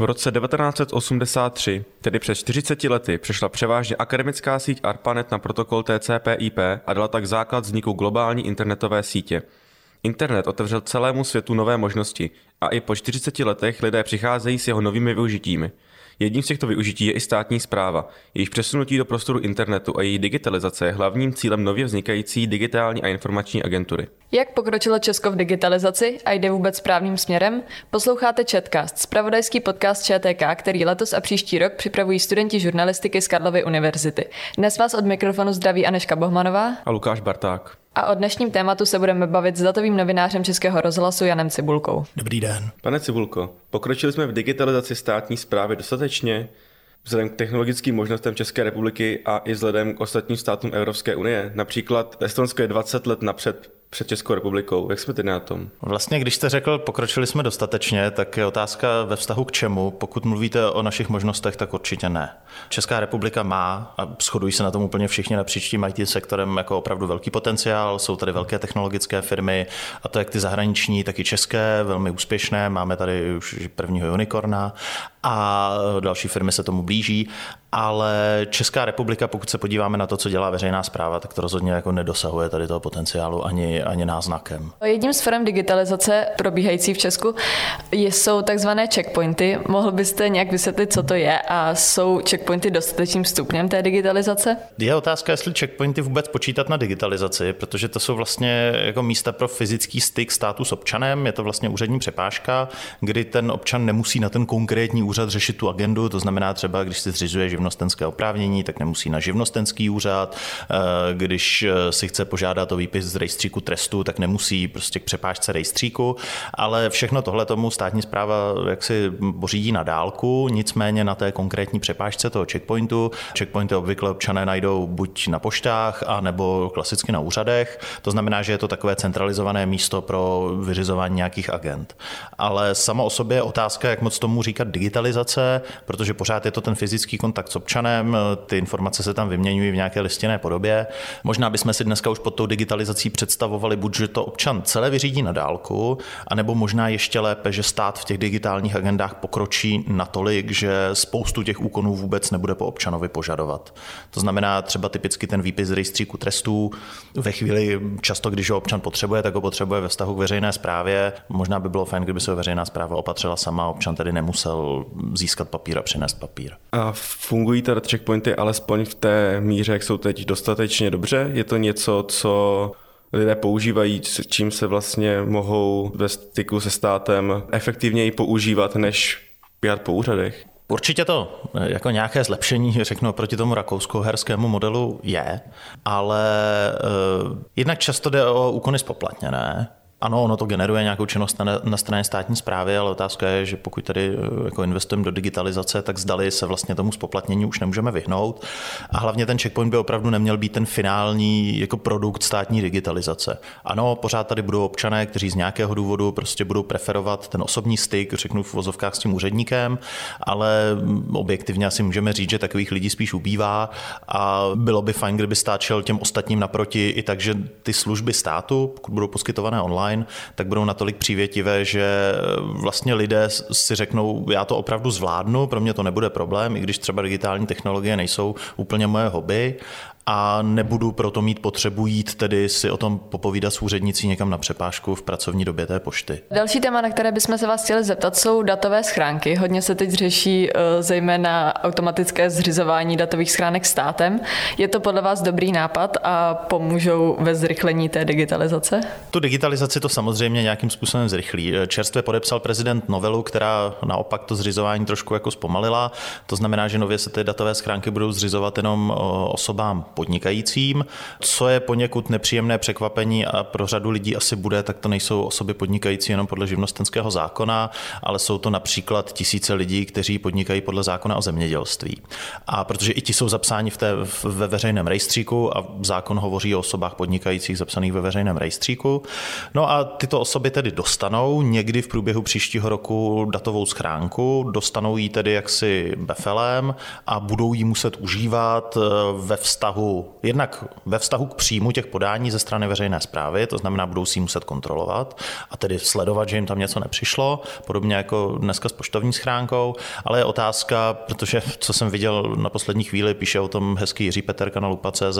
V roce 1983, tedy před 40 lety, přešla převážně akademická síť ARPANET na protokol TCP/IP a dala tak základ vzniku globální internetové sítě. Internet otevřel celému světu nové možnosti a i po 40 letech lidé přicházejí s jeho novými využitími. Jedním z těchto využití je i státní zpráva. Jejíž přesunutí do prostoru internetu a její digitalizace je hlavním cílem nově vznikající digitální a informační agentury. Jak pokročilo Česko v digitalizaci a jde vůbec správným směrem? Posloucháte Chatcast, spravodajský podcast ČTK, který letos a příští rok připravují studenti žurnalistiky z Karlovy univerzity. Dnes vás od mikrofonu zdraví Aneška Bohmanová a Lukáš Barták. A o dnešním tématu se budeme bavit s datovým novinářem Českého rozhlasu Janem Cibulkou. Dobrý den. Pane Cibulko, pokročili jsme v digitalizaci státní zprávy dostatečně? Vzhledem k technologickým možnostem České republiky a i vzhledem k ostatním státům Evropské unie. Například Estonsko je 20 let napřed před Českou republikou. Jak jsme tedy na tom? Vlastně, když jste řekl, pokročili jsme dostatečně, tak je otázka ve vztahu k čemu. Pokud mluvíte o našich možnostech, tak určitě ne. Česká republika má, a shodují se na tom úplně všichni napříč tím IT sektorem, jako opravdu velký potenciál. Jsou tady velké technologické firmy, a to jak ty zahraniční, tak i české, velmi úspěšné. Máme tady už prvního unikorna a další firmy se tomu blíží ale Česká republika, pokud se podíváme na to, co dělá veřejná zpráva, tak to rozhodně jako nedosahuje tady toho potenciálu ani, ani náznakem. Jedním z firm digitalizace probíhající v Česku jsou takzvané checkpointy. Mohl byste nějak vysvětlit, co to je a jsou checkpointy dostatečným stupněm té digitalizace? Je otázka, jestli checkpointy vůbec počítat na digitalizaci, protože to jsou vlastně jako místa pro fyzický styk státu s občanem, je to vlastně úřední přepážka, kdy ten občan nemusí na ten konkrétní úřad řešit tu agendu, to znamená třeba, když si zřizuje živnostenské oprávnění, tak nemusí na živnostenský úřad. Eh, když eh, si chce požádat o výpis z rejstříku trestu, tak nemusí prostě k přepážce rejstříku, ale všechno tohle tomu státní zpráva jaksi pořídí na dálku, nicméně na té konkrétní přepážce toho checkpointu. Checkpointy obvykle občané najdou buď na poštách, a nebo klasicky na úřadech. To znamená, že je to takové centralizované místo pro vyřizování nějakých agent. Ale samo o sobě je otázka, jak moc tomu říkat digitalizace, protože pořád je to ten fyzický kontakt s občanem, ty informace se tam vyměňují v nějaké listinné podobě. Možná bychom si dneska už pod tou digitalizací představovali buď, že to občan celé vyřídí na dálku, anebo možná ještě lépe, že stát v těch digitálních agendách pokročí natolik, že spoustu těch úkonů vůbec nebude po občanovi požadovat. To znamená třeba typicky ten výpis z rejstříku trestů ve chvíli často, když ho občan potřebuje, tak ho potřebuje ve vztahu k veřejné správě. Možná by bylo fajn, kdyby se veřejná zpráva opatřila sama, občan tedy nemusel získat papír a přinést papír. A fungují tady checkpointy alespoň v té míře, jak jsou teď dostatečně dobře? Je to něco, co lidé používají, čím se vlastně mohou ve styku se státem efektivněji používat, než pět po úřadech? Určitě to eh, jako nějaké zlepšení, řeknu, proti tomu rakousko-herskému modelu je, ale uh, jednak často jde o úkony spoplatněné, ano, ono to generuje nějakou činnost na, na straně státní zprávy, ale otázka je, že pokud tady eh, jako investujeme do digitalizace, tak zdali se vlastně tomu spoplatnění už nemůžeme vyhnout. A hlavně ten checkpoint by opravdu neměl být ten finální jako produkt státní digitalizace. Ano, pořád tady budou občané, kteří z nějakého důvodu prostě budou preferovat ten osobní styk, řeknu v vozovkách s tím úředníkem, ale objektivně asi můžeme říct, že takových lidí spíš ubývá a bylo by fajn, kdyby stát šel těm ostatním naproti i tak, že ty služby státu, pokud budou poskytované online, online, tak budou natolik přívětivé, že vlastně lidé si řeknou, já to opravdu zvládnu, pro mě to nebude problém, i když třeba digitální technologie nejsou úplně moje hobby a nebudu proto mít potřebu jít tedy si o tom popovídat s úřednicí někam na přepážku v pracovní době té pošty. Další téma, na které bychom se vás chtěli zeptat, jsou datové schránky. Hodně se teď řeší eh, zejména automatické zřizování datových schránek státem. Je to podle vás dobrý nápad a pomůžou ve zrychlení té digitalizace? Tu digitalizaci to samozřejmě nějakým způsobem zrychlí. Čerstvě podepsal prezident novelu, která naopak to zřizování trošku jako zpomalila. To znamená, že nově se ty datové schránky budou zřizovat jenom eh, osobám podnikajícím. Co je poněkud nepříjemné překvapení a pro řadu lidí asi bude, tak to nejsou osoby podnikající jenom podle živnostenského zákona, ale jsou to například tisíce lidí, kteří podnikají podle zákona o zemědělství. A protože i ti jsou zapsáni v té, ve veřejném rejstříku a zákon hovoří o osobách podnikajících zapsaných ve veřejném rejstříku. No a tyto osoby tedy dostanou někdy v průběhu příštího roku datovou schránku, dostanou ji tedy jaksi befelem a budou ji muset užívat eh, ve vztahu vztahu, jednak ve vztahu k příjmu těch podání ze strany veřejné zprávy, to znamená, budou si muset kontrolovat a tedy sledovat, že jim tam něco nepřišlo, podobně jako dneska s poštovní schránkou, ale je otázka, protože co jsem viděl na poslední chvíli, píše o tom hezký Jiří Peterka na lupa.cz,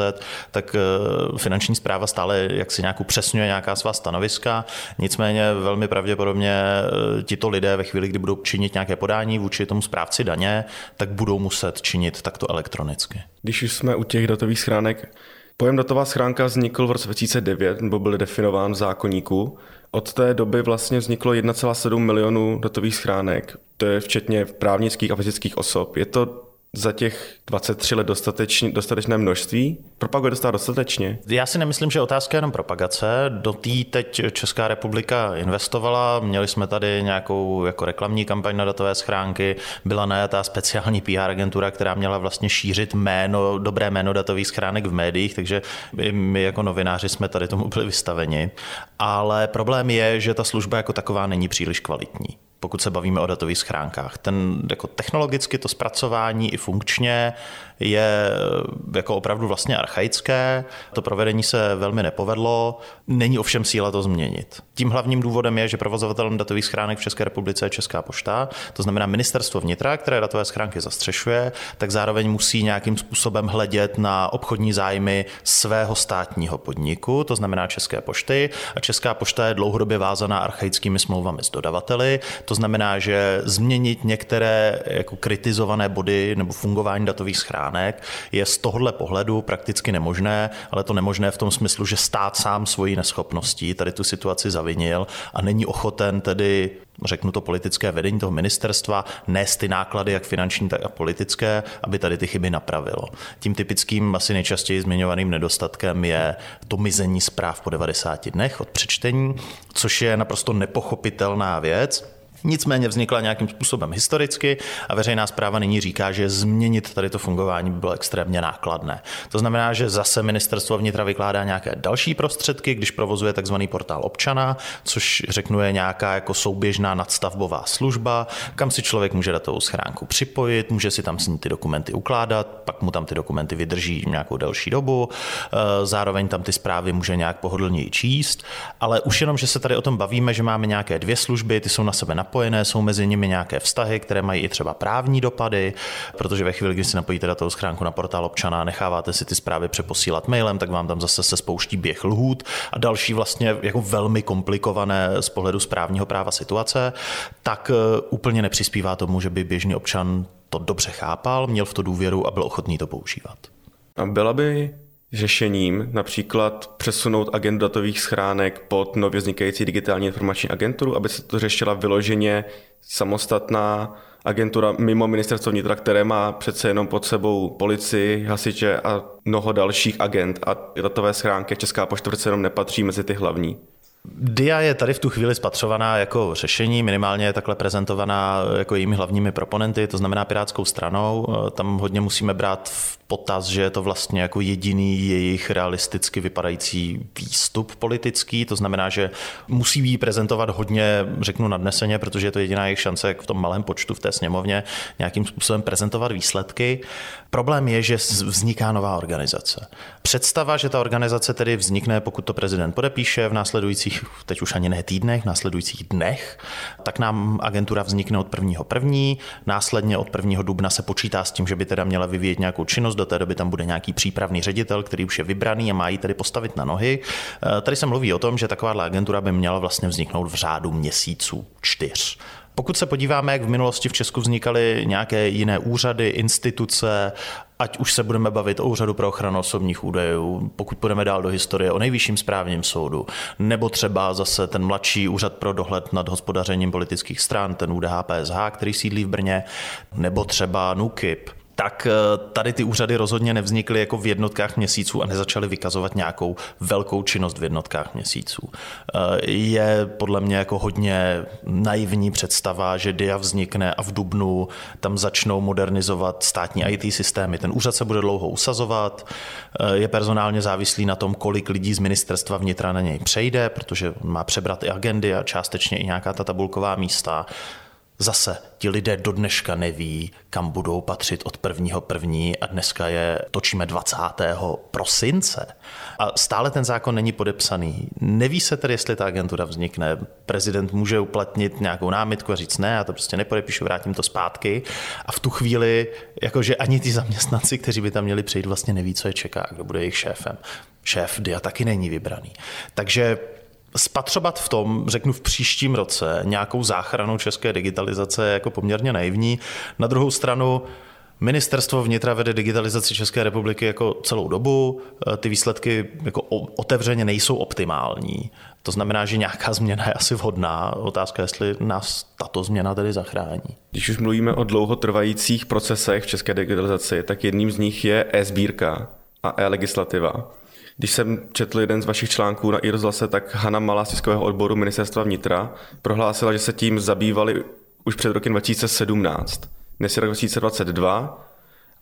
tak eh, finanční zpráva stále jak si nějak upřesňuje nějaká svá stanoviska, nicméně velmi pravděpodobně eh, tito lidé ve chvíli, kdy budou činit nějaké podání vůči tomu správci daně, tak budou muset činit takto elektronicky. Když už jsme u těch datových schránek, pojem datová schránka vznikl v roce 2009, nebo byl definován v zákonníku. Od té doby vlastně vzniklo 1,7 milionů datových schránek. To je včetně právnických a fyzických osob. Je to za těch 23 let dostatečně, dostatečné množství? Propaguje dostat dostatečně? Já si nemyslím, že otázka je jenom propagace. Do té teď Česká republika investovala. Měli jsme tady nějakou jako reklamní kampaň na datové schránky. Byla najatá speciální PR agentura, která měla vlastně šířit jméno, dobré jméno datových schránek v médiích, takže my jako novináři jsme tady tomu byli vystaveni. Ale problém je, že ta služba jako taková není příliš kvalitní pokud se bavíme o datových schránkách. Ten jako technologicky to zpracování i funkčně je jako opravdu vlastně archaické, to provedení se velmi nepovedlo, není ovšem síla to změnit. Tím hlavním důvodem je, že provozovatelem datových schránek v České republice je Česká pošta, to znamená ministerstvo vnitra, které datové schránky zastřešuje, tak zároveň musí nějakým způsobem hledět na obchodní zájmy svého státního podniku, to znamená České pošty. A Česká pošta je dlouhodobě vázaná archaickými smlouvami s dodavateli, to znamená, že změnit některé jako kritizované body nebo fungování datových schránek je z tohohle pohledu prakticky nemožné, ale to nemožné v tom smyslu, že stát sám svojí neschopností tady tu situaci zavinil a není ochoten tedy řeknu to politické vedení toho ministerstva, nést ty náklady, jak finanční, tak a politické, aby tady ty chyby napravilo. Tím typickým, asi nejčastěji zmiňovaným nedostatkem je to mizení zpráv po 90 dnech od přečtení, což je naprosto nepochopitelná věc Nicméně vznikla nějakým způsobem historicky a veřejná zpráva nyní říká, že změnit tady to fungování by bylo extrémně nákladné. To znamená, že zase ministerstvo vnitra vykládá nějaké další prostředky, když provozuje takzvaný portál občana, což řeknu je nějaká jako souběžná nadstavbová služba, kam si člověk může datovou schránku připojit, může si tam s ní ty dokumenty ukládat, pak mu tam ty dokumenty vydrží nějakou delší dobu, e, zároveň tam ty zprávy může nějak pohodlněji číst, ale už jenom, že se tady o tom bavíme, že máme nějaké dvě služby, ty jsou na sebe napojené, jsou mezi nimi nějaké vztahy, které mají i třeba právní dopady, protože ve chvíli, kdy si napojíte datovou schránku na portál občana, necháváte si ty zprávy přeposílat mailem, tak vám tam zase se spouští běh lhůt a další vlastně jako velmi komplikované z pohledu správního práva situace, tak eh, úplně nepřispívá tomu, že by běžný občan to dobře chápal, měl v to důvěru a byl ochotný to používat. A byla by řešením například přesunout agent datových schránek pod nově vznikající digitální informační agenturu, aby se to řešila vyloženě samostatná agentura mimo ministerstvo vnitra, které má přece jenom pod sebou policii, hasiče a mnoho dalších agent a datové schránky Česká pošta přece jenom nepatří mezi ty hlavní. DIA je tady v tu chvíli spatřovaná jako řešení, minimálně je takhle prezentovaná jako jejími hlavními proponenty, to znamená Pirátskou stranou. Tam hodně musíme brát v potaz, že je to vlastně jako jediný jejich realisticky vypadající výstup politický, to znamená, že musí jí prezentovat hodně, řeknu nadneseně, protože je to jediná jejich šance, jak v tom malém počtu v té sněmovně nějakým způsobem prezentovat výsledky. Problém je, že vzniká nová organizace. Představa, že ta organizace tedy vznikne, pokud to prezident podepíše v následujících, teď už ani ne týdnech, v následujících dnech, tak nám agentura vznikne od prvního první, následně od prvního dubna se počítá s tím, že by teda měla vyvíjet nějakou činnost, do té doby tam bude nějaký přípravný ředitel, který už je vybraný a má ji tedy postavit na nohy. Eh, tady se mluví o tom, že takováhle agentura by měla vlastně vzniknout v řádu měsíců, čtyř. Pokud se podíváme, jak v minulosti v Česku vznikaly nějaké jiné úřady, instituce, ať už se budeme bavit o úřadu pro ochranu osobních údajů, pokud půjdeme dál do historie o nejvyšším správním soudu, nebo třeba zase ten mladší úřad pro dohled nad hospodařením politických stran, ten UDHPSH, který sídlí v Brně, nebo třeba NUKIP, tak eh, tady ty úřady rozhodně nevznikly jako v jednotkách měsíců a nezačaly vykazovat nějakou velkou činnost v jednotkách měsíců. Eh, je podle mě jako hodně naivní představa, že DIA vznikne a v Dubnu tam začnou modernizovat státní IT systémy. Ten úřad se bude dlouho usazovat, eh, je personálně závislý na tom, kolik lidí z ministerstva vnitra na něj přejde, protože má přebrat i agendy a částečně i nějaká ta tabulková místa Zase ti lidé do dneška neví, kam budou patřit od prvního první a dneska je točíme 20. prosince. A stále ten zákon není podepsaný. Neví se tedy, jestli ta agentura vznikne. Prezident může uplatnit nějakou námitku a říct ne, já to prostě nepodepíšu, vrátím to zpátky. A v tu chvíli, jakože ani ty zaměstnanci, kteří by tam měli přijít, vlastně neví, co je čeká, kdo bude jejich šéfem. Šéf DIA taky není vybraný. Takže spatřovat v tom, řeknu v příštím roce, nějakou záchranu české digitalizace je jako poměrně naivní. Na druhou stranu, Ministerstvo vnitra vede digitalizaci České republiky jako celou dobu. Ty výsledky jako otevřeně nejsou optimální. To znamená, že nějaká změna je asi vhodná. Otázka, jestli nás tato změna tedy zachrání. Když už mluvíme o dlouhotrvajících procesech v české digitalizaci, tak jedním z nich je e-sbírka a e-legislativa. Když jsem četl jeden z vašich článků na iRozhlase, tak Hanna Malá z tiskového odboru ministerstva vnitra prohlásila, že se tím zabývali už před rokem 2017. Dnes je rok 2022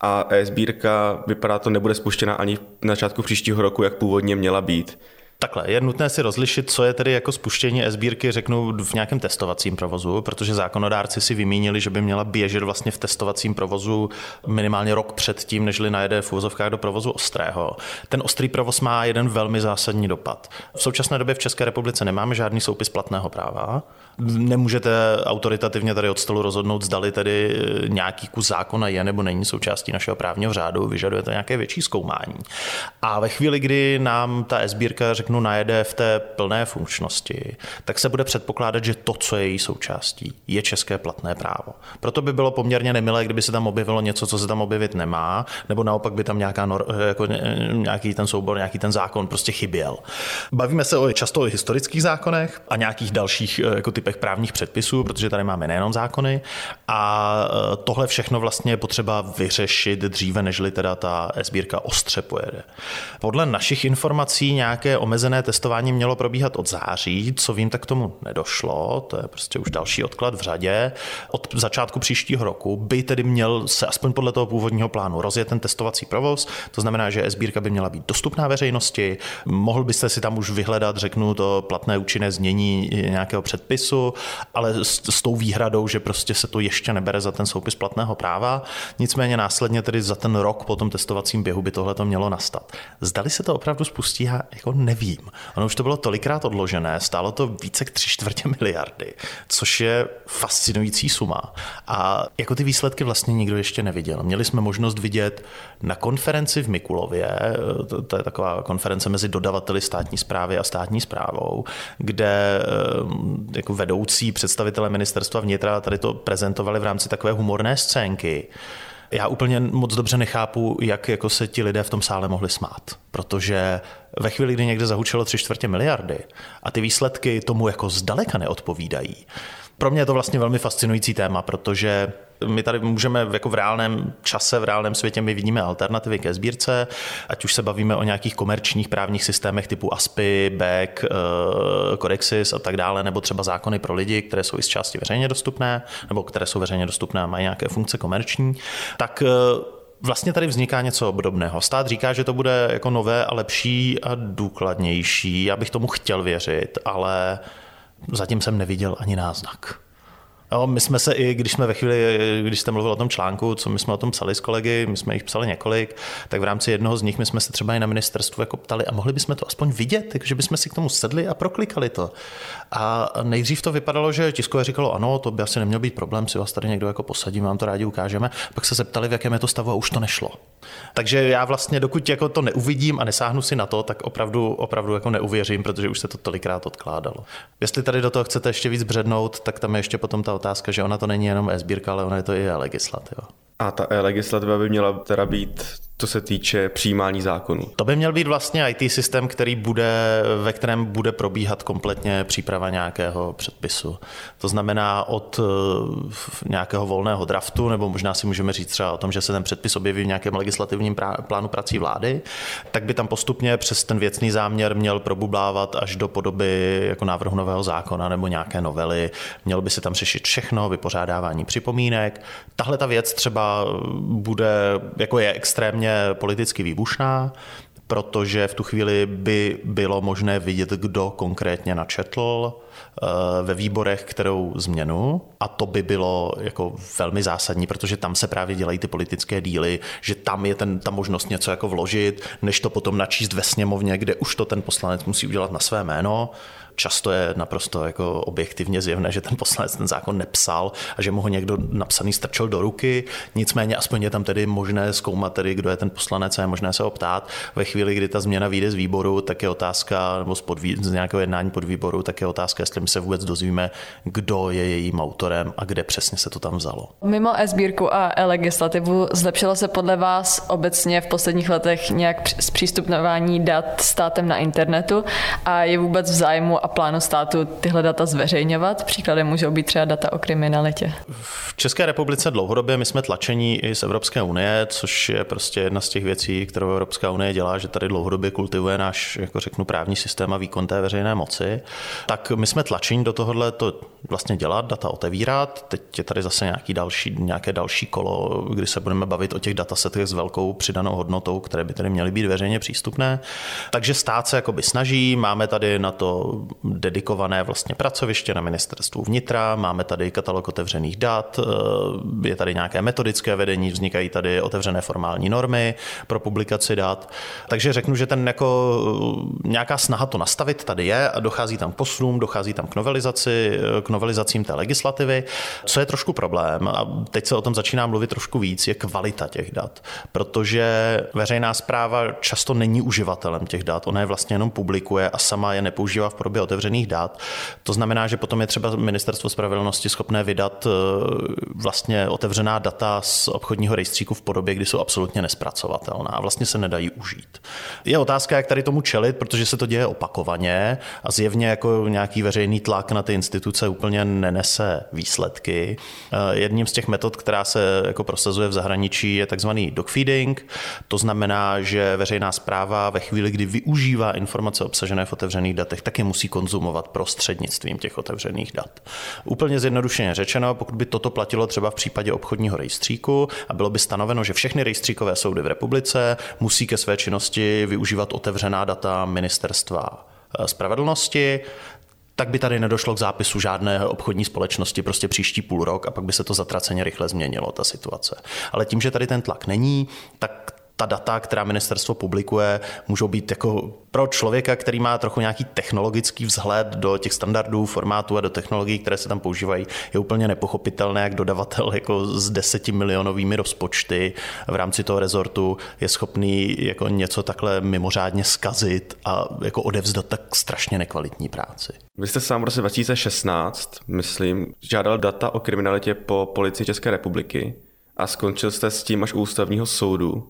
a e-sbírka vypadá to nebude spuštěna ani na začátku příštího roku, jak původně měla být. Takhle, je nutné si rozlišit, co je tedy jako spuštění sbírky, řeknu, v nějakém testovacím provozu, protože zákonodárci si vymínili, že by měla běžet vlastně v testovacím provozu minimálně rok před tím, nežli najede v úvozovkách do provozu ostrého. Ten ostrý provoz má jeden velmi zásadní dopad. V současné době v České republice nemáme žádný soupis platného práva, nemůžete autoritativně tady od stolu rozhodnout, zdali tedy eh, nějaký kus zákona je nebo není součástí našeho právního řádu, vyžadujete nějaké větší zkoumání. A ve chvíli, kdy nám ta sbírka, řeknu, najede v té plné funkčnosti, tak se bude předpokládat, že to, co je její součástí, je české platné právo. Proto by bylo poměrně nemilé, kdyby se tam objevilo něco, co se tam objevit nemá, nebo naopak by tam nějaká, jako nějaký ten soubor, nějaký ten zákon prostě chyběl. Bavíme se o často o historických zákonech a nějakých dalších eh, jako typ typech právních předpisů, protože tady máme nejenom zákony a tohle všechno vlastně je potřeba vyřešit dříve, nežli teda ta sbírka ostře pojede. Podle našich informací nějaké omezené testování mělo probíhat od září, co vím, tak tomu nedošlo, to je prostě už další odklad v řadě. Od začátku příštího roku by tedy měl se aspoň podle toho původního plánu rozjet ten testovací provoz, to znamená, že sbírka by měla být dostupná veřejnosti, mohl byste si tam už vyhledat, řeknu to platné účinné znění nějakého předpisu, předpisu, ale s, s tou výhradou, že prostě se to ještě nebere za ten soupis platného práva. Nicméně následně tedy za ten rok po tom testovacím běhu by tohle to mělo nastat. Zdali se to opravdu spustí, já jako nevím. Ono už to bylo tolikrát odložené, stálo to více k tři čtvrtě miliardy, což je fascinující suma. A jako ty výsledky vlastně nikdo ještě neviděl. Měli jsme možnost vidět na konferenci v Mikulově, to, to je taková konference mezi dodavateli státní zprávy a státní zprávou, kde eh, jako vedoucí představitelé ministerstva vnitra tady to prezentovali v rámci takové humorné scénky. Já úplně moc dobře nechápu, jak jako se ti lidé v tom sále mohli smát, protože ve chvíli, kdy někde zahučelo tři čtvrtě miliardy a ty výsledky tomu jako zdaleka neodpovídají, pro mě je to vlastně velmi fascinující téma, protože my tady můžeme jako v reálném čase, v reálném světě, my vidíme alternativy ke sbírce, ať už se bavíme o nějakých komerčních právních systémech typu ASPI, BEC, Codexis a tak dále, nebo třeba zákony pro lidi, které jsou i z části veřejně dostupné, nebo které jsou veřejně dostupné a mají nějaké funkce komerční, tak eh, vlastně tady vzniká něco obdobného. Stát říká, že to bude jako nové a lepší a důkladnější. Já bych tomu chtěl věřit, ale zatím jsem neviděl ani náznak. Jo, my jsme se i, když jsme ve chvíli, když jste mluvil o tom článku, co my jsme o tom psali s kolegy, my jsme jich psali několik, tak v rámci jednoho z nich my jsme se třeba i na ministerstvu jako ptali a mohli bychom to aspoň vidět, že bychom si k tomu sedli a proklikali to. A nejdřív to vypadalo, že tiskové říkalo, ano, to by asi neměl být problém, si vás tady někdo jako posadí, vám to rádi ukážeme. Pak se zeptali, v jakém je to stavu a už to nešlo. Takže já vlastně, dokud jako to neuvidím a nesáhnu si na to, tak opravdu, opravdu jako neuvěřím, protože už se to tolikrát odkládalo. Jestli tady do toho chcete ještě víc břednout, tak tam je ještě potom ta otázka, že ona to není jenom e-sbírka, ale ona je to i e-legislativa. A ta e-legislativa by měla teda být co se týče přijímání zákonů. To by měl být vlastně IT systém, který bude, ve kterém bude probíhat kompletně příprava nějakého předpisu. To znamená od eh, nějakého volného draftu, nebo možná si můžeme říct třeba o tom, že se ten předpis objeví v nějakém legislativním plánu prací vlády, tak by tam postupně přes ten věcný záměr měl probublávat až do podoby jako návrhu nového zákona nebo nějaké novely. Měl by se tam řešit všechno, vypořádávání připomínek. Tahle ta věc třeba bude, jako je extrémně politicky výbušná, protože v tu chvíli by bylo možné vidět, kdo konkrétně načetl ve výborech kterou změnu a to by bylo jako velmi zásadní, protože tam se právě dělají ty politické díly, že tam je ten, ta možnost něco jako vložit, než to potom načíst ve sněmovně, kde už to ten poslanec musí udělat na své jméno často je naprosto jako objektivně zjevné, že ten poslanec ten zákon nepsal a že mu ho někdo napsaný strčil do ruky. Nicméně aspoň je tam tedy možné zkoumat, tedy, kdo je ten poslanec a je možné se optát. Ve chvíli, kdy ta změna vyjde z výboru, tak je otázka, nebo z, podvý, z nějakého jednání pod výboru, tak je otázka, jestli my se vůbec dozvíme, kdo je jejím autorem a kde přesně se to tam vzalo. Mimo e-sbírku a e-legislativu zlepšilo se podle vás obecně v posledních letech nějak zpřístupnování dat státem na internetu a je vůbec v zájmu a plánu státu tyhle data zveřejňovat? Příkladem můžou být třeba data o kriminalitě. V České republice dlouhodobě my jsme tlačení i z Evropské unie, což je prostě jedna z těch věcí, kterou Evropská unie dělá, že tady dlouhodobě kultivuje náš, jako řeknu, právní systém a výkon té veřejné moci. Tak my jsme tlačení do tohohle to vlastně dělat, data otevírat. Teď je tady zase nějaký další, nějaké další kolo, kdy se budeme bavit o těch datasetech s velkou přidanou hodnotou, které by tedy měly být veřejně přístupné. Takže stát se jakoby snaží, máme tady na to dedikované vlastně pracoviště na ministerstvu vnitra, máme tady katalog otevřených dat, eh, je tady nějaké metodické vedení, vznikají tady otevřené formální normy pro publikaci dat. Takže řeknu, že ten jako eh, nějaká snaha to nastavit tady je a dochází tam posunům, dochází tam k novelizaci, k novelizacím té legislativy. Co je trošku problém, a teď se o tom začíná mluvit trošku víc, je kvalita těch dat, protože veřejná zpráva často není uživatelem těch dat, ona je vlastně jenom publikuje a sama je nepoužívá v podobě otevřených dat. To znamená, že potom je třeba ministerstvo spravedlnosti schopné vydat eh, vlastně otevřená data z obchodního rejstříku v podobě, kdy jsou absolutně nespracovatelná a vlastně se nedají užít. Je otázka, jak tady tomu čelit, protože se to děje opakovaně a zjevně jako nějaký veřejný tlak na ty instituce úplně nenese výsledky. Eh, jedním z těch metod, která se jako prosazuje v zahraničí, je takzvaný dogfeeding. To znamená, že veřejná zpráva ve chvíli, kdy využívá informace obsažené v otevřených datech, tak je musí konzumovat prostřednictvím těch otevřených dat. Úplně zjednodušeně řečeno, pokud by toto platilo třeba v případě obchodního rejstříku a bylo by stanoveno, že všechny rejstříkové soudy v republice musí ke své činnosti využívat otevřená data ministerstva eh, spravedlnosti, tak by tady nedošlo k zápisu žádné obchodní společnosti prostě příští půl rok a pak by se to zatraceně rychle změnilo, ta situace. Ale tím, že tady ten tlak není, tak ta data, která ministerstvo publikuje, můžou být jako pro člověka, který má trochu nějaký technologický vzhled do těch standardů, formátů a do technologií, které se tam používají, je úplně nepochopitelné, jak dodavatel jako s deseti milionovými rozpočty v rámci toho rezortu je schopný jako něco takhle mimořádně skazit a jako odevzdat tak strašně nekvalitní práci. Vy jste sám v roce 2016, myslím, žádal data o kriminalitě po policii České republiky a skončil jste s tím až u ústavního soudu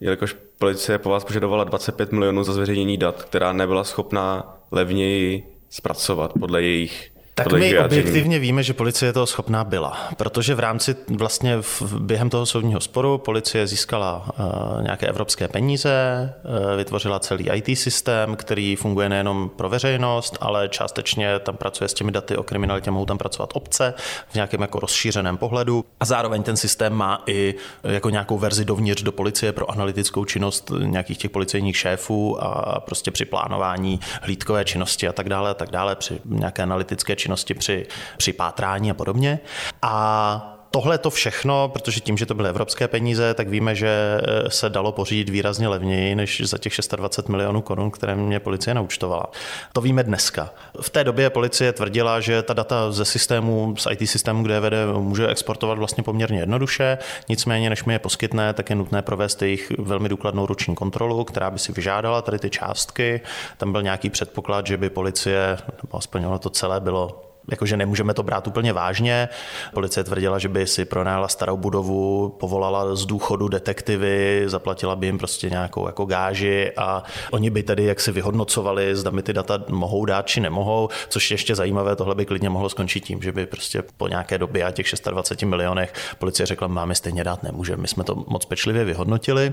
jelikož policie po vás požadovala 25 milionů za zveřejnění dat, která nebyla schopná levněji zpracovat podle jejich tak my objektivně víme, že policie toho schopná byla, protože v rámci vlastně v, během toho soudního sporu policie získala uh, nějaké evropské peníze, uh, vytvořila celý IT systém, který funguje nejenom pro veřejnost, ale částečně tam pracuje s těmi daty o kriminalitě, mohou tam pracovat obce v nějakém jako rozšířeném pohledu. A zároveň ten systém má i jako nějakou verzi dovnitř do policie pro analytickou činnost nějakých těch policejních šéfů a prostě při plánování hlídkové činnosti a tak dále a tak dále, při nějaké analytické činnosti při, při pátrání a podobně. A tohle to všechno, protože tím, že to byly evropské peníze, tak víme, že eh, se dalo pořídit výrazně levněji než za těch 620 milionů korun, které mě policie naučtovala. To víme dneska. V té době policie tvrdila, že ta data ze systému, z IT systému, kde je vede, může exportovat vlastně poměrně jednoduše. Nicméně, než mi je poskytne, tak je nutné provést jejich velmi důkladnou ruční kontrolu, která by si vyžádala tady ty částky. Tam byl nějaký předpoklad, že by policie, nebo aspoň ono to celé bylo jakože nemůžeme to brát úplně vážně. Policie tvrdila, že by si pronájela starou budovu, povolala z důchodu detektivy, zaplatila by jim prostě nějakou jako gáži a oni by tedy jak si vyhodnocovali, zda mi ty data mohou dát či nemohou, což je ještě zajímavé, tohle by klidně mohlo skončit tím, že by prostě po nějaké době a těch 26 milionech policie řekla, máme stejně dát nemůžeme. My jsme to moc pečlivě vyhodnotili.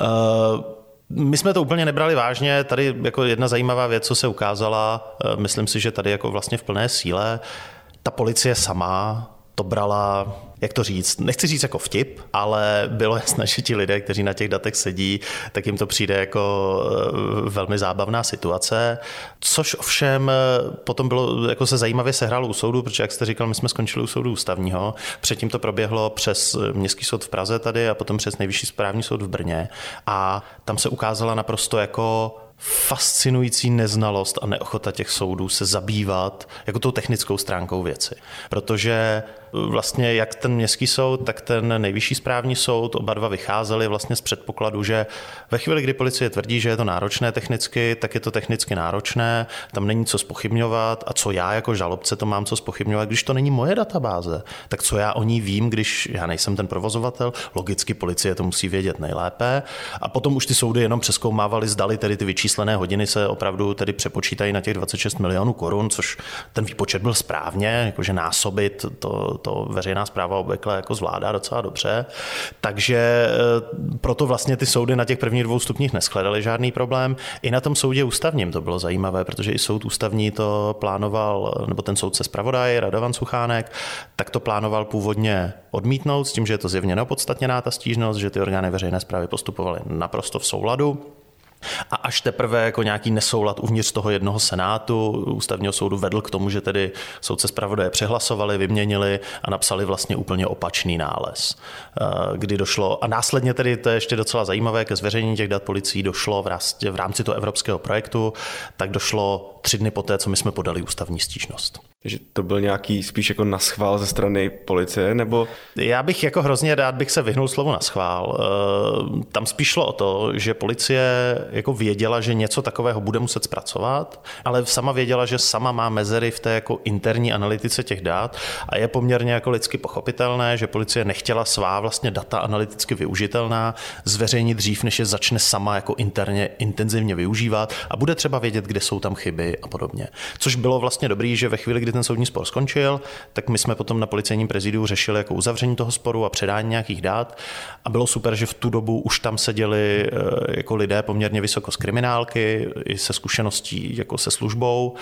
Uh, my jsme to úplně nebrali vážně. Tady jako jedna zajímavá věc, co se ukázala, eh, myslím si, že tady jako vlastně v plné síle, ta policie sama to brala jak to říct, nechci říct jako vtip, ale bylo jasné, že ti lidé, kteří na těch datech sedí, tak jim to přijde jako eh, velmi zábavná situace, což ovšem eh, potom bylo, jako se zajímavě sehrálo u soudu, protože jak jste říkal, my jsme skončili u soudu ústavního, předtím to proběhlo přes Městský soud v Praze tady a potom přes Nejvyšší správní soud v Brně. A tam se ukázala naprosto jako fascinující neznalost a neochota těch soudů se zabývat jako tou technickou stránkou věci. Protože vlastně jak ten městský soud, tak ten nejvyšší správní soud, oba dva vycházeli vlastně z předpokladu, že ve chvíli, kdy policie tvrdí, že je to náročné technicky, tak je to technicky náročné, tam není co spochybňovat a co já jako žalobce to mám co spochybňovat, když to není moje databáze, tak co já o ní vím, když já nejsem ten provozovatel, logicky policie to musí vědět nejlépe. A potom už ty soudy jenom přeskoumávali, zdali tedy ty vyčíslené hodiny se opravdu tedy přepočítají na těch 26 milionů korun, což ten výpočet byl správně, jakože násobit to, to veřejná zpráva obvykle jako zvládá docela dobře. Takže eh, proto vlastně ty soudy na těch prvních dvou stupních neschledaly žádný problém. I na tom soudě ústavním to bylo zajímavé, protože i soud ústavní to plánoval, nebo ten soudce zpravodaj, Radovan Suchánek, tak to plánoval původně odmítnout s tím, že je to zjevně neopodstatněná ta stížnost, že ty orgány veřejné zprávy postupovaly naprosto v souladu. A až teprve jako nějaký nesoulad uvnitř toho jednoho senátu ústavního soudu vedl k tomu, že tedy soudce zpravodaje přehlasovali, vyměnili a napsali vlastně úplně opačný nález, eh, kdy došlo, a následně tedy, to je ještě docela zajímavé, ke zveřejnění těch dat policií došlo v rámci toho evropského projektu, tak došlo tři dny poté, co my jsme podali ústavní stížnost. Takže to byl nějaký spíš jako naschvál ze strany policie, nebo? Já bych jako hrozně rád bych se vyhnul slovu naschvál. Eh, tam spíš šlo o to, že policie jako věděla, že něco takového bude muset zpracovat, ale sama věděla, že sama má mezery v té jako interní analytice těch dat a je poměrně jako lidsky pochopitelné, že policie nechtěla svá vlastně data analyticky využitelná zveřejnit dřív, než je začne sama jako interně intenzivně využívat a bude třeba vědět, kde jsou tam chyby a podobně. Což bylo vlastně dobrý, že ve chvíli, kdy ten soudní spor skončil, tak my jsme potom na policejním prezidiu řešili jako uzavření toho sporu a předání nějakých dát a bylo super, že v tu dobu už tam seděli eh, jako lidé poměrně vysoko z kriminálky, i se zkušeností jako se službou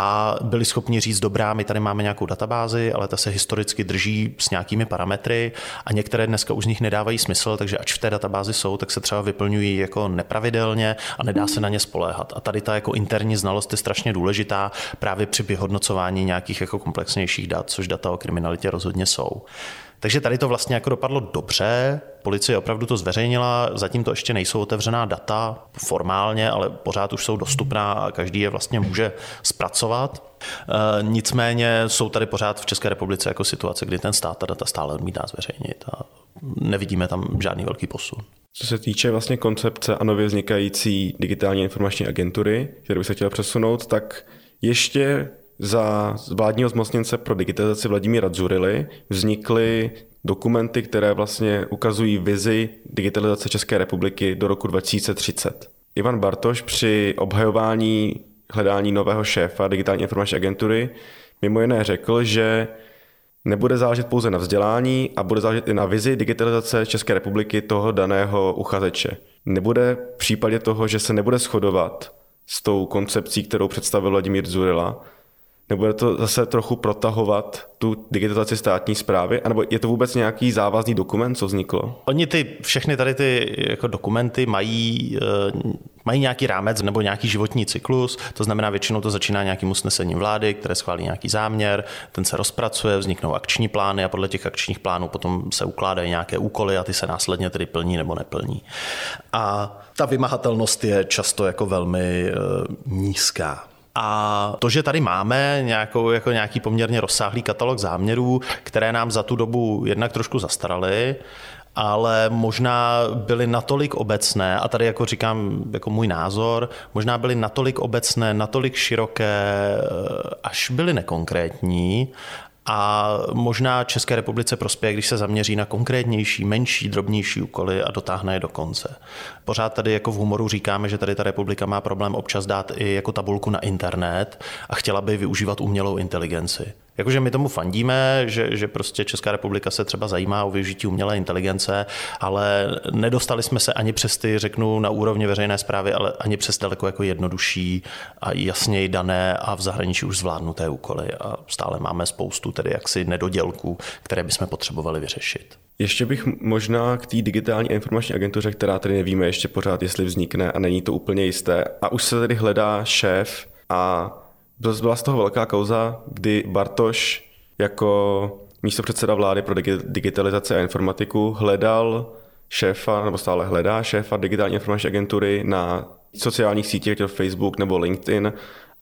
a byli schopni říct, dobrá, my tady máme nějakou databázi, ale ta se historicky drží s nějakými parametry a některé dneska už z nich nedávají smysl, takže ač v té databázi jsou, tak se třeba vyplňují jako nepravidelně a nedá se na ně spoléhat. A tady ta jako interní znalost je strašně důležitá právě při vyhodnocování nějakých jako komplexnějších dat, což data o kriminalitě rozhodně jsou. Takže tady to vlastně jako dopadlo dobře, policie opravdu to zveřejnila, zatím to ještě nejsou otevřená data formálně, ale pořád už jsou dostupná a každý je vlastně může zpracovat. E, nicméně jsou tady pořád v České republice jako situace, kdy ten stát ta data stále odmítá zveřejnit a nevidíme tam žádný velký posun. Co se týče vlastně koncepce a nově vznikající digitální informační agentury, kterou bych se chtěl přesunout, tak ještě za vládního zmocněnce pro digitalizaci Vladimíra Dzurily vznikly dokumenty, které vlastně ukazují vizi digitalizace České republiky do roku 2030. Ivan Bartoš při obhajování hledání nového šéfa digitální informační agentury mimo jiné řekl, že nebude záležet pouze na vzdělání a bude záležet i na vizi digitalizace České republiky toho daného uchazeče. Nebude v případě toho, že se nebude shodovat s tou koncepcí, kterou představil Vladimír Zurila, Nebude to zase trochu protahovat tu digitalizaci státní zprávy? A nebo je to vůbec nějaký závazný dokument, co vzniklo? Oni ty, všechny tady ty jako dokumenty mají, eh, mají nějaký rámec nebo nějaký životní cyklus, to znamená většinou to začíná nějakým usnesením vlády, které schválí nějaký záměr, ten se rozpracuje, vzniknou akční plány a podle těch akčních plánů potom se ukládají nějaké úkoly a ty se následně tedy plní nebo neplní. A ta vymahatelnost je často jako velmi uh, nízká. A to, že tady máme nějakou, jako nějaký poměrně rozsáhlý katalog záměrů, které nám za tu dobu jednak trošku zastaraly, ale možná byly natolik obecné, a tady jako říkám jako můj názor, možná byly natolik obecné, natolik široké, až byly nekonkrétní a možná České republice prospěje, když se zaměří na konkrétnější, menší, drobnější úkoly a dotáhne je do konce. Pořád tady jako v humoru říkáme, že tady ta republika má problém občas dát i jako tabulku na internet a chtěla by využívat umělou inteligenci. Jakože my tomu fandíme, že, že prostě Česká republika se třeba zajímá o využití umělé inteligence, ale nedostali jsme se ani přes ty, řeknu, na úrovni veřejné zprávy, ale ani přes daleko jako jednodušší a jasněji dané a v zahraničí už zvládnuté úkoly. A stále máme spoustu tedy jaksi nedodělků, které bychom potřebovali vyřešit. Ještě bych možná k té digitální informační agentuře, která tady nevíme ještě pořád, jestli vznikne a není to úplně jisté. A už se tady hledá šéf a byla z toho velká kauza, kdy Bartoš jako místo předseda vlády pro digitalizaci a informatiku hledal šéfa, nebo stále hledá šéfa digitální informační agentury na sociálních sítích, jako Facebook nebo LinkedIn.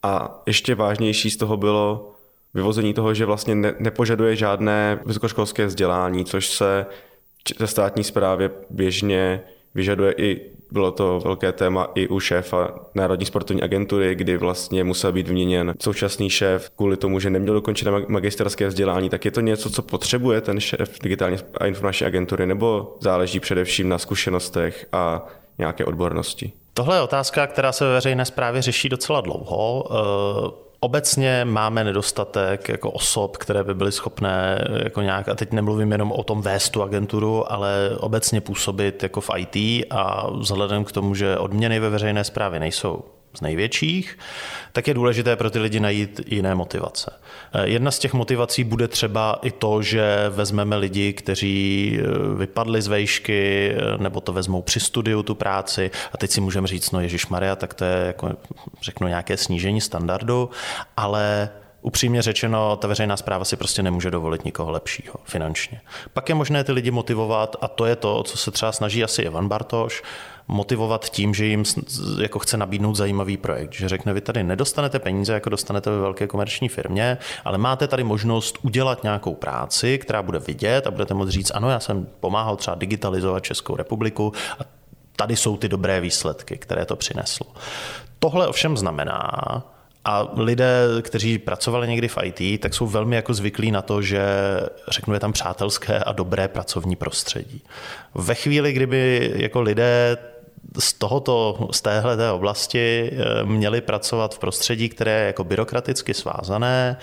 A ještě vážnější z toho bylo vyvození toho, že vlastně ne, nepožaduje žádné vysokoškolské vzdělání, což se ze státní správě běžně vyžaduje i bylo to velké téma i u šéfa Národní sportovní agentury, kdy vlastně musel být vyměněn současný šéf kvůli tomu, že neměl dokončené magisterské vzdělání. Tak je to něco, co potřebuje ten šéf digitální a informační agentury, nebo záleží především na zkušenostech a nějaké odbornosti? Tohle je otázka, která se ve veřejné správě řeší docela dlouho. Eh, obecně máme nedostatek jako osob, které by byly schopné jako nějak, a teď nemluvím jenom o tom vést tu agenturu, ale obecně působit jako v IT a vzhledem k tomu, že odměny ve veřejné správě nejsou z největších, tak je důležité pro ty lidi najít jiné motivace. Eh, jedna z těch motivací bude třeba i to, že vezmeme lidi, kteří eh, vypadli z vejšky, eh, nebo to vezmou při studiu tu práci a teď si můžeme říct, no Ježíš Maria, tak to je jako, řeknu, nějaké snížení standardu, ale upřímně řečeno, ta veřejná zpráva si prostě nemůže dovolit nikoho lepšího finančně. Pak je možné ty lidi motivovat a to je to, co se třeba snaží asi Ivan Bartoš, motivovat tím, že jim jako chce nabídnout zajímavý projekt. Že řekne, vy tady nedostanete peníze, jako dostanete ve velké komerční firmě, ale máte tady možnost udělat nějakou práci, která bude vidět a budete moct říct, ano, já jsem pomáhal třeba digitalizovat Českou republiku a tady jsou ty dobré výsledky, které to přineslo. Tohle ovšem znamená, a lidé, kteří pracovali někdy v IT, tak jsou velmi jako zvyklí na to, že řeknu je tam přátelské a dobré pracovní prostředí. Ve chvíli, kdyby jako lidé z tohoto, z téhle oblasti eh, měli pracovat v prostředí, které je jako byrokraticky svázané,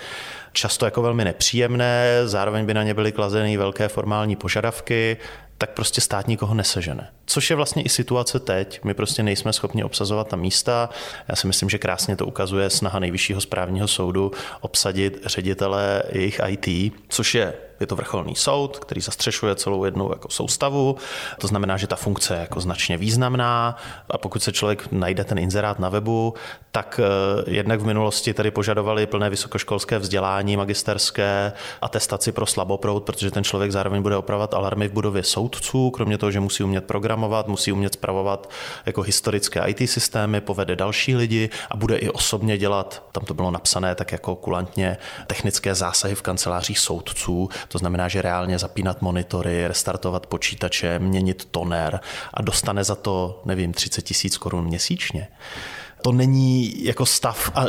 často jako velmi nepříjemné, zároveň by na ně byly klazeny velké formální požadavky, tak prostě stát nikoho nesežene. Což je vlastně i situace teď. My prostě nejsme schopni obsazovat ta místa. Já si myslím, že krásně to ukazuje snaha nejvyššího správního soudu obsadit ředitele jejich IT, což je je to vrcholný soud, který zastřešuje celou jednu jako soustavu. To znamená, že ta funkce je jako značně významná. A pokud se člověk najde ten inzerát na webu, tak eh, jednak v minulosti tady požadovali plné vysokoškolské vzdělání, magisterské, atestaci pro slaboproud, protože ten člověk zároveň bude opravovat alarmy v budově soudců, kromě toho, že musí umět programovat, musí umět spravovat jako historické IT systémy, povede další lidi a bude i osobně dělat, tam to bylo napsané tak jako kulantně, technické zásahy v kancelářích soudců, to znamená, že reálně zapínat monitory, restartovat počítače, měnit toner a dostane za to, nevím, 30 tisíc korun měsíčně to není jako stav a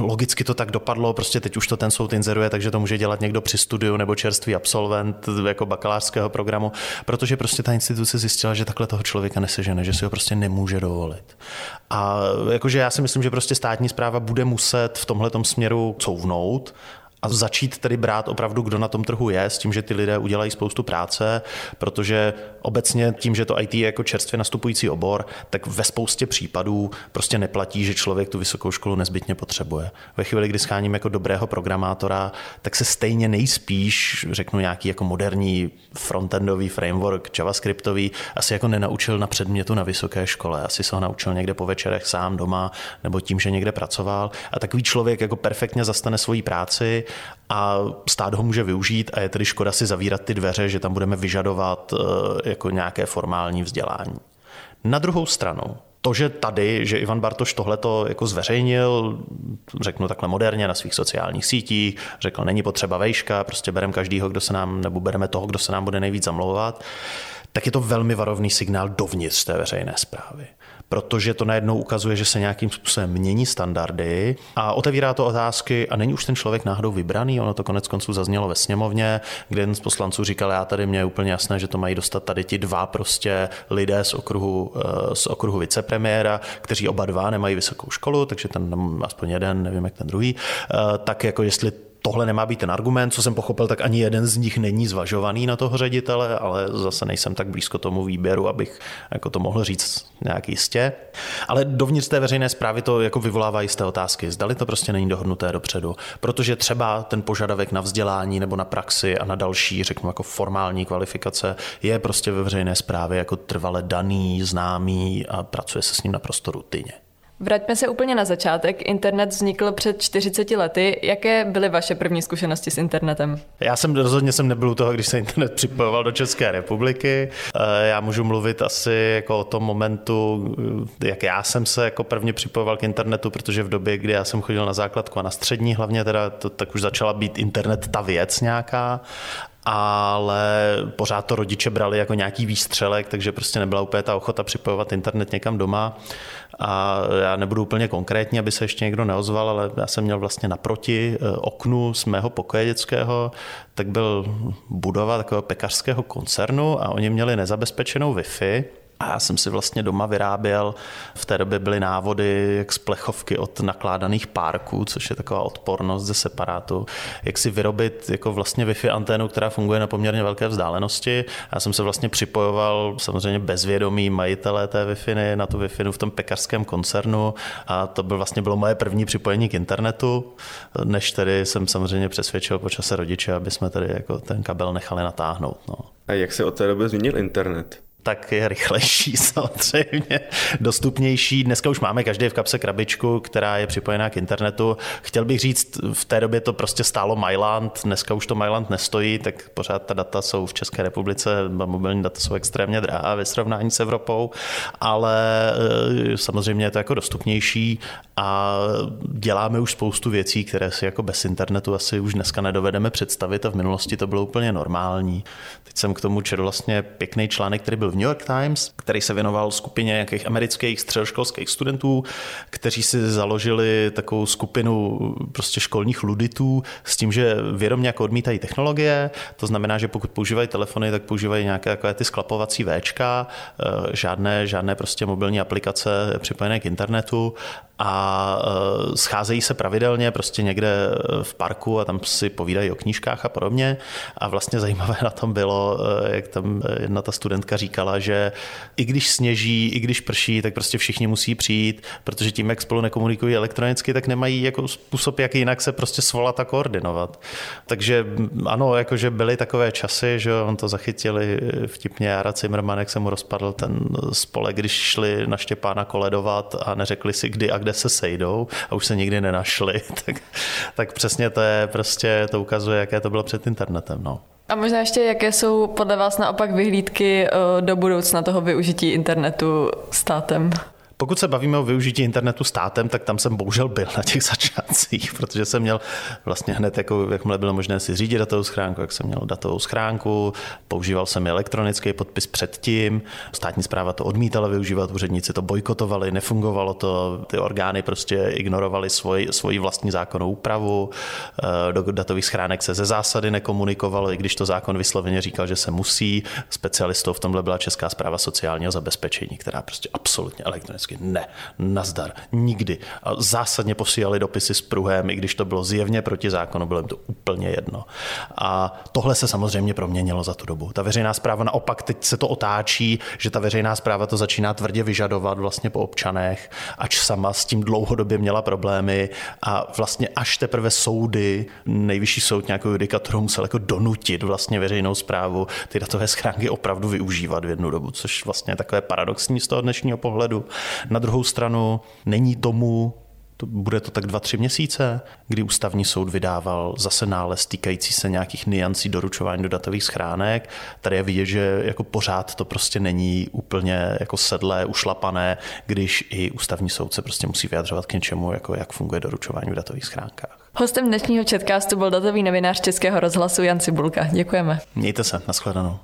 logicky to tak dopadlo, prostě teď už to ten soud inzeruje, takže to může dělat někdo při studiu nebo čerstvý absolvent jako bakalářského programu, protože prostě ta instituce zjistila, že takhle toho člověka nesežene, že si ho prostě nemůže dovolit. A jakože já si myslím, že prostě státní zpráva bude muset v tomhle směru couvnout a začít tedy brát opravdu, kdo na tom trhu je, s tím, že ty lidé udělají spoustu práce, protože obecně tím, že to IT je jako čerstvě nastupující obor, tak ve spoustě případů prostě neplatí, že člověk tu vysokou školu nezbytně potřebuje. Ve chvíli, kdy scháníme jako dobrého programátora, tak se stejně nejspíš, řeknu nějaký jako moderní frontendový framework, javascriptový, asi jako nenaučil na předmětu na vysoké škole. Asi se ho naučil někde po večerech sám doma nebo tím, že někde pracoval. A takový člověk jako perfektně zastane svoji práci a stát ho může využít a je tedy škoda si zavírat ty dveře, že tam budeme vyžadovat eh, jako nějaké formální vzdělání. Na druhou stranu, to, že tady, že Ivan Bartoš tohleto jako zveřejnil, řeknu takhle moderně na svých sociálních sítích, řekl, není potřeba vejška, prostě bereme každýho, kdo se nám, nebo bereme toho, kdo se nám bude nejvíc zamlouvat, tak je to velmi varovný signál dovnitř té veřejné zprávy protože to najednou ukazuje, že se nějakým způsobem mění standardy a otevírá to otázky a není už ten člověk náhodou vybraný, ono to konec konců zaznělo ve sněmovně, kde jeden z poslanců říkal, já tady mě je úplně jasné, že to mají dostat tady ti dva prostě lidé z okruhu, eh, z okruhu vicepremiéra, kteří oba dva nemají vysokou školu, takže ten aspoň jeden, nevím jak ten druhý, eh, tak jako jestli tohle nemá být ten argument, co jsem pochopil, tak ani jeden z nich není zvažovaný na toho ředitele, ale zase nejsem tak blízko tomu výběru, abych jako to mohl říct nějak jistě. Ale dovnitř té veřejné zprávy to jako vyvolává jisté otázky. Zdali to prostě není dohodnuté dopředu, protože třeba ten požadavek na vzdělání nebo na praxi a na další, řeknu jako formální kvalifikace je prostě ve veřejné zprávě jako trvale daný, známý a pracuje se s ním naprosto rutině. Vraťme se úplně na začátek. Internet vznikl před 40 lety. Jaké byly vaše první zkušenosti s internetem? Já jsem rozhodně jsem nebyl u toho, když se internet připojoval do České republiky. Eh, já můžu mluvit asi jako o tom momentu, eh, jak já jsem se jako prvně připojoval k internetu, protože v době, kdy já jsem chodil na základku a na střední hlavně, teda, to, tak už začala být internet ta věc nějaká ale pořád to rodiče brali jako nějaký výstřelek, takže prostě nebyla úplně ta ochota připojovat internet někam doma. A já nebudu úplně konkrétní, aby se ještě někdo neozval, ale já jsem měl vlastně naproti eh, oknu z mého pokoje dětského, tak byl budova takového pekařského koncernu a oni měli nezabezpečenou Wi-Fi, a já jsem si vlastně doma vyráběl, v té době byly návody jak z plechovky od nakládaných párků, což je taková odpornost ze separátu, jak si vyrobit jako vlastně Wi-Fi anténu, která funguje na poměrně velké vzdálenosti. Já jsem se vlastně připojoval samozřejmě bezvědomí majitelé té Wi-Fi na tu Wi-Fi v tom pekařském koncernu a to byl vlastně bylo moje první připojení k internetu, než tedy jsem samozřejmě přesvědčil po čase rodiče, aby jsme tady jako ten kabel nechali natáhnout. No. A jak se od té doby změnil internet? Tak je rychlejší samozřejmě, dostupnější. Dneska už máme každý v kapse krabičku, která je připojená k internetu. Chtěl bych říct, v té době to prostě stálo Myland, dneska už to Myland nestojí, tak pořád ta data jsou v České republice, mobilní data jsou extrémně drahá ve srovnání s Evropou, ale eh, samozřejmě je to jako dostupnější a děláme už spoustu věcí, které si jako bez internetu asi už dneska nedovedeme představit a v minulosti to bylo úplně normální. Teď jsem k tomu četl vlastně pěkný článek, který byl v New York Times, který se věnoval skupině nějakých amerických středoškolských studentů, kteří si založili takovou skupinu prostě školních luditů s tím, že vědomě jako odmítají technologie, to znamená, že pokud používají telefony, tak používají nějaké takové ty sklapovací Včka, eh, žádné, žádné prostě mobilní aplikace připojené k internetu a e, scházejí se pravidelně prostě někde e, v parku a tam si povídají o knížkách a podobně. A vlastně zajímavé na tom bylo, e, jak tam jedna ta studentka říkala, že i když sněží, i když prší, tak prostě všichni musí přijít, protože tím, jak spolu nekomunikují elektronicky, tak nemají jako způsob, jak jinak se prostě svolat a koordinovat. Takže ano, jakože byly takové časy, že on to zachytili vtipně Jara Zimmerman, jak se mu rozpadl ten spolek, když šli na Štěpána koledovat a neřekli si kdy a kde kde se sejdou a už se nikdy nenašli, tak, tak přesně to je prostě, to ukazuje, jaké to bylo před internetem. No. A možná ještě, jaké jsou podle vás naopak vyhlídky eh, do budoucna toho využití internetu státem? Pokud se bavíme o využití internetu státem, tak tam jsem bohužel byl na těch začátcích, protože jsem měl vlastně hned, jako, jakmile bylo možné si řídit datovou schránku, jak jsem měl datovou schránku, používal jsem elektronický podpis předtím, státní zpráva to odmítala využívat, úředníci to bojkotovali, nefungovalo to, ty orgány prostě ignorovaly svoji, svoji vlastní zákonnou úpravu, eh, do datových schránek se ze zásady nekomunikovalo, i když to zákon vysloveně říkal, že se musí. Specialistou v tomhle byla Česká zpráva sociálního zabezpečení, která prostě absolutně elektronicky vždycky ne, nazdar, nikdy. A zásadně posílali dopisy s pruhem, i když to bylo zjevně proti zákonu, bylo jim to úplně jedno. A tohle se samozřejmě proměnilo za tu dobu. Ta veřejná zpráva naopak teď se to otáčí, že ta veřejná zpráva to začíná tvrdě vyžadovat vlastně po občanech, ač sama s tím dlouhodobě měla problémy a vlastně až teprve soudy, nejvyšší soud nějakou judikaturu musel jako donutit vlastně veřejnou zprávu ty datové schránky opravdu využívat v jednu dobu, což vlastně je takové paradoxní z toho dnešního pohledu. Na druhou stranu není tomu to, bude to tak dva, tři měsíce, kdy ústavní soud vydával zase nález týkající se nějakých niancí doručování do datových schránek. Tady je vidět, že jako pořád to prostě není úplně jako sedlé, ušlapané, když i ústavní soud se prostě musí vyjadřovat k něčemu, jako jak funguje doručování v datových schránkách. Hostem dnešního chatcastu byl datový novinář Českého rozhlasu Jan Cibulka. Děkujeme. Mějte se, nashledanou.